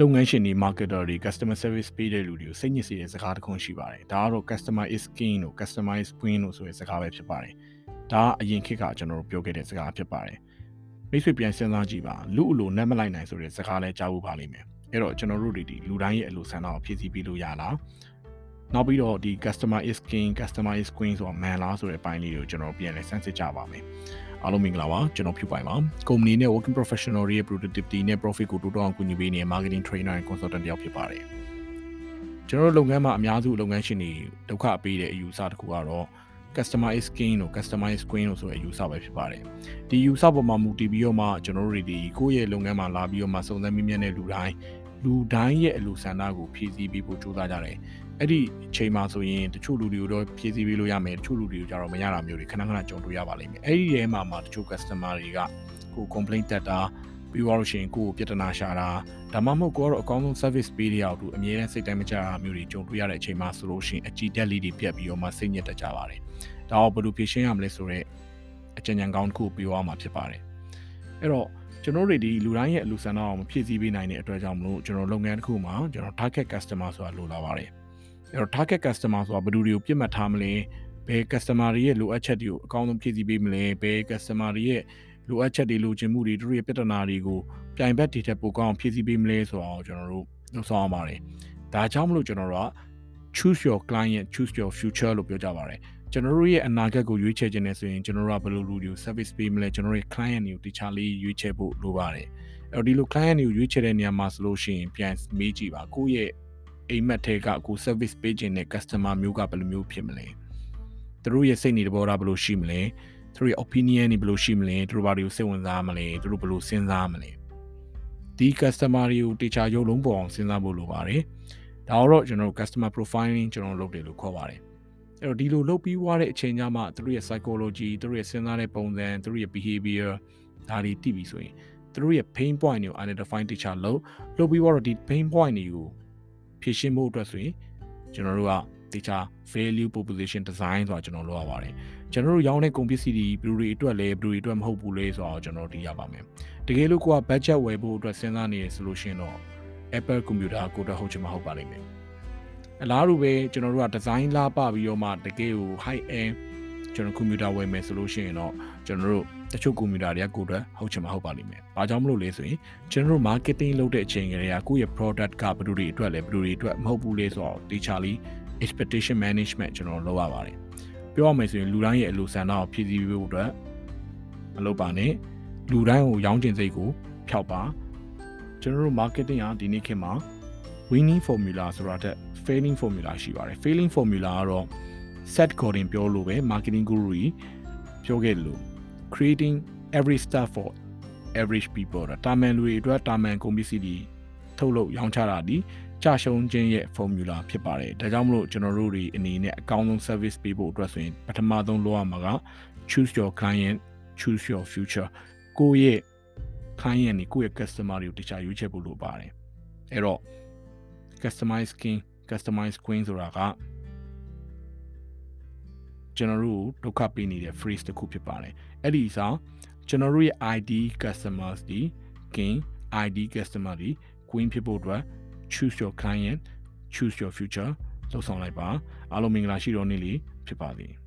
လုပ်ငန်းရှင်တွေ marketer တွေ customer service ပေးတဲ့လူတွေကိုစိတ်ညစ်စေတဲ့စကားတစ်ခုရှိပါတယ်ဒါကတော့ customer is king လို့ customer is queen လို့ဆိုတဲ့စကားပဲဖြစ်ပါတယ်ဒါကအရင်ခေတ်ကကျွန်တော်တို့ပြောခဲ့တဲ့စကားဖြစ်ပါတယ်မိတ်ဆွေပြန်စဉ်းစားကြည့်ပါလူအလိုနတ်မလိုက်နိုင်ဆိုတဲ့စကားလဲကြားဖို့ပါလိမ့်မယ်အဲ့တော့ကျွန်တော်တို့တွေဒီလူတိုင်းရဲ့အလိုဆန္ဒကိုဖြည့်ဆည်းပေးလို့ရလားနောက်ပြီးတော့ဒီ customer is king customer is queen ဆိုတာ man လားဆိုတဲ့အပိုင်းလေးကိုကျွန်တော်ပြန်လဲစမ်းစစ်ကြပါမယ် အားလုံးမင်္ဂလာပါကျွန်တော်ဖြူပိုင်ပါကုမ္ပဏီနဲ့ working professional တွေရဲ့ productivity နဲ့ profit ကိုတိုးတက်အောင်ကူညီပေးနေတဲ့ marketing trainer and consultant တယောက်ဖြစ်ပါတယ်ကျွန်တော်တို့လုပ်ငန်းမှာအများစုလုပ်ငန်းရှင်တွေဒုက္ခပေးတဲ့အယူဆတစ်ခုကတော့ customer is king လို့ customer is queen လို့ဆိုတဲ့အယူဆပဲဖြစ်ပါတယ်ဒီယူဆပေါ်မှာမူတည်ပြီးတော့မှကျွန်တော်တို့တွေဒီကိုယ့်ရဲ့လုပ်ငန်းမှာလာပြီးတော့မှစုံစမ်းမြင့်မြတ်တဲ့လူတိုင်း လူတိုင်းရဲ့အလိုဆန္ဒကိုဖြည့်ဆည်းပေးဖို့ကြိုးစားကြတယ်အဲ့ဒီအချိန်မှာဆိုရင်တချို့လူတွေကိုတော့ဖြည့်ဆည်းပေးလို့ရမယ်တချို့လူတွေကိုကြတော့မရတာမျိုးတွေခဏခဏကြုံတွေ့ရပါလိမ့်မယ်အဲ့ဒီထဲမှာမှတချို့ customer တွေကကို complaint တက်တာပြီးတော့လို့ရှိရင်ကိုကိုပြဿနာရှာတာဒါမှမဟုတ်ကိုကတော့အကောင်းဆုံး service ပေးရအောင်သူအမြဲတမ်းစိတ်တိုင်းမကြတာမျိုးတွေကြုံတွေ့ရတဲ့အချိန်မှာဆိုလို့ရှိရင်အကြည်တက်လေးတွေပြတ်ပြီးတော့မှစိတ်ညစ်တတ်ကြပါတယ်ဒါတော့ဘယ်လိုဖြေရှင်းရမလဲဆိုတော့အကြံဉာဏ်ကောင်းတစ်ခုပြောရမှာဖြစ်ပါတယ်အဲ့တော့ ကျွန်တော်တို့ဒီလူတိုင်းရဲ့အလူဆန္ဒအောင်မဖြည့်ဆည်းပေးနိုင်တဲ့အတွက်ကြောင့်မလို့ကျွန်တော်လုပ်ငန်းတစ်ခုမှာကျွန်တော် target customer ဆိုတာလိုလာပါတယ်အဲ့တော့ target customer ဆိုတာဘယ်သူတွေကိုပြစ်မှတ်ထားမလဲဘယ် customer တွေရဲ့လိုအပ်ချက်တွေကိုအကောင်းဆုံးဖြည့်ဆည်းပေးမလဲဘယ် customer တွေရဲ့လိုအပ်ချက်တွေလိုချင်မှုတွေတို့ရဲ့ပြဿနာတွေကိုပြိုင်ဘက်တွေထက်ပိုကောင်းဖြည့်ဆည်းပေးမလဲဆိုတာကိုကျွန်တော်တို့လုပ်ဆောင်ရပါတယ်ဒါကြောင့်မလို့ကျွန်တော်တို့က choose your client choose your future လို့ပြောကြပါတယ် ကျွန်တော်တို့ရဲ့အနာဂတ်ကိုရွေးချယ်ခြင်းနဲ့ဆိုရင်ကျွန်တော်တို့ကဘယ်လိုလူတွေကို service ပေးမလဲကျွန်တော်တို့ရဲ့ client တွေကိုတခြားလေးရွေးချယ်ဖို့လိုပါတယ်အဲ့တော့ဒီလို client တွေကိုရွေးချယ်တဲ့နေရာမှာဆိုလို့ရှိရင်ပြန်မေးကြည့်ပါကိုယ့်ရဲ့အိမ်မက်ထဲကကို service ပေးခြင်းနဲ့ customer မျိုးကဘယ်လိုမျိုးဖြစ်မလဲသူတို့ရဲ့စိတ်နေတဘောထားဘယ်လိုရှိမလဲသူတို့ရဲ့ opinion တွေဘယ်လိုရှိမလဲသူတို့ဘာတွေကိုစိတ်ဝင်စားမလဲသူတို့ဘယ်လိုစဉ်းစားမလဲဒီ customer တွေကိုတခြားရုပ်လုံးပေါ်အောင်စဉ်းစားဖို့လိုပါတယ်ဒါတော့ကျွန်တော်တို့ customer profiling ကျွန်တော်လုပ်တယ်လို့ခေါ်ပါတယ် အဲ့တော့ဒီလိုလုပ်ပြီးွားတဲ့အချိန်ကျမှသူတို့ရဲ့ psychology သူတို့ရဲ့စဉ်းစားတဲ့ပုံစံသူတို့ရဲ့ behavior ဒါတွေသိပြီဆိုရင်သူတို့ရဲ့ pain point တွေကို identify တခြားလုပ်လုပ်ပြီးတော့ဒီ pain point တွေကိုဖြည့်ရှင်းဖို့အတွက်ဆိုရင်ကျွန်တော်တို့ကတခြား value proposition design ဆိုတာကျွန်တော်လုပ်ရပါတယ်ကျွန်တော်တို့ရောင်းတဲ့ကုန်ပစ္စည်းတွေဘယ်လိုတွေအတွက်လဲဘယ်လိုတွေအတွက်မဟုတ်ဘူးလဲဆိုတော့ကျွန်တော်သိရပါမယ်တကယ်လို့ကိုက budget ဝယ်ဖို့အတွက်စဉ်းစားနေရဆိုလို့ရှိရင်တော့ Apple computer ကိုတော့ဟုတ်ချင်မဟုတ်ပါလိမ့်မယ် အလားတူပဲကျွန်တော်တို့က design လာပပြီးတော့မှတကယ်ကို high end ကျွန်တော်ကွန်ပျူတာဝယ်မယ်ဆိုလို့ရှိရင်တော့ကျွန်တော်တို့တချို့ကွန်ပျူတာတွေကကိုယ်တော့ဟုတ်ချင်မှဟုတ်ပါလိမ့်မယ်။ဘာကြောင့်မလို့လဲဆိုရင်ကျွန်တော်တို့ marketing လုပ်တဲ့အချိန်ကလေးကကိုယ့်ရဲ့ product ကဘယ်လိုတွေအတွက်လဲဘယ်လိုတွေအတွက်မဟုတ်ဘူးလဲဆိုတော့တေချာလီ expectation management ကျွန်တော်လုပ်ရပါတယ်။ပြောရမယ်ဆိုရင်လူတိုင်းရဲ့အလိုဆန္ဒကိုဖြည့်ဆည်းပေးဖို့အတွက်မလုပ်ပါနဲ့။လူတိုင်းကိုရောင်းကျင်စိတ်ကိုဖျောက်ပါ။ကျွန်တော်တို့ marketing ကဒီနေ့ခေတ်မှာ winning formula ဆိုတာတဲ့ failing formula ရှိပါတယ် failing formula ကတော့ set Godin ပြောလို့ပဲ marketing guru ကြီးပြောခဲ့တယ်လို့ creating every step for average people တာမန်လူတွေအတွက်တာမန်ကုန်ပစ္စည်းတွေထုတ်လုပ်ရောင်းချတာဒီကြရှုံးခြင်းရဲ့ formula ဖြစ်ပါတယ်ဒါကြောင့်မလို့ကျွန်တော်တို့တွေအနေနဲ့အကောင်းဆုံး service ပေးဖို့အတွက်ဆိုရင်ပထမဆုံးလုပ်ရမှာက choose your client choose your future ကိုယ့်ရဲ့ client တွေကိုယ့်ရဲ့ customer တွေကိုတခြားရွေးချယ်ဖို့လိုပါတယ်အဲ့တော့ customize king customize queen ဆိုတာကကျွန်တော်တို့ဒုက္ခပေးနေတဲ့ phrase တစ်ခုဖြစ်ပါတယ်အဲ့ဒီအစားကျွန်တော်တို့ရဲ့ ID customers ဒီ king ID customer ဒီ queen ဖြစ်ဖို့အတွက် choose your client choose your future လောက်ဆောင်လိုက်ပါအားလုံးမင်္ဂလာရှိတော်နေ့လေးဖြစ်ပါစေ။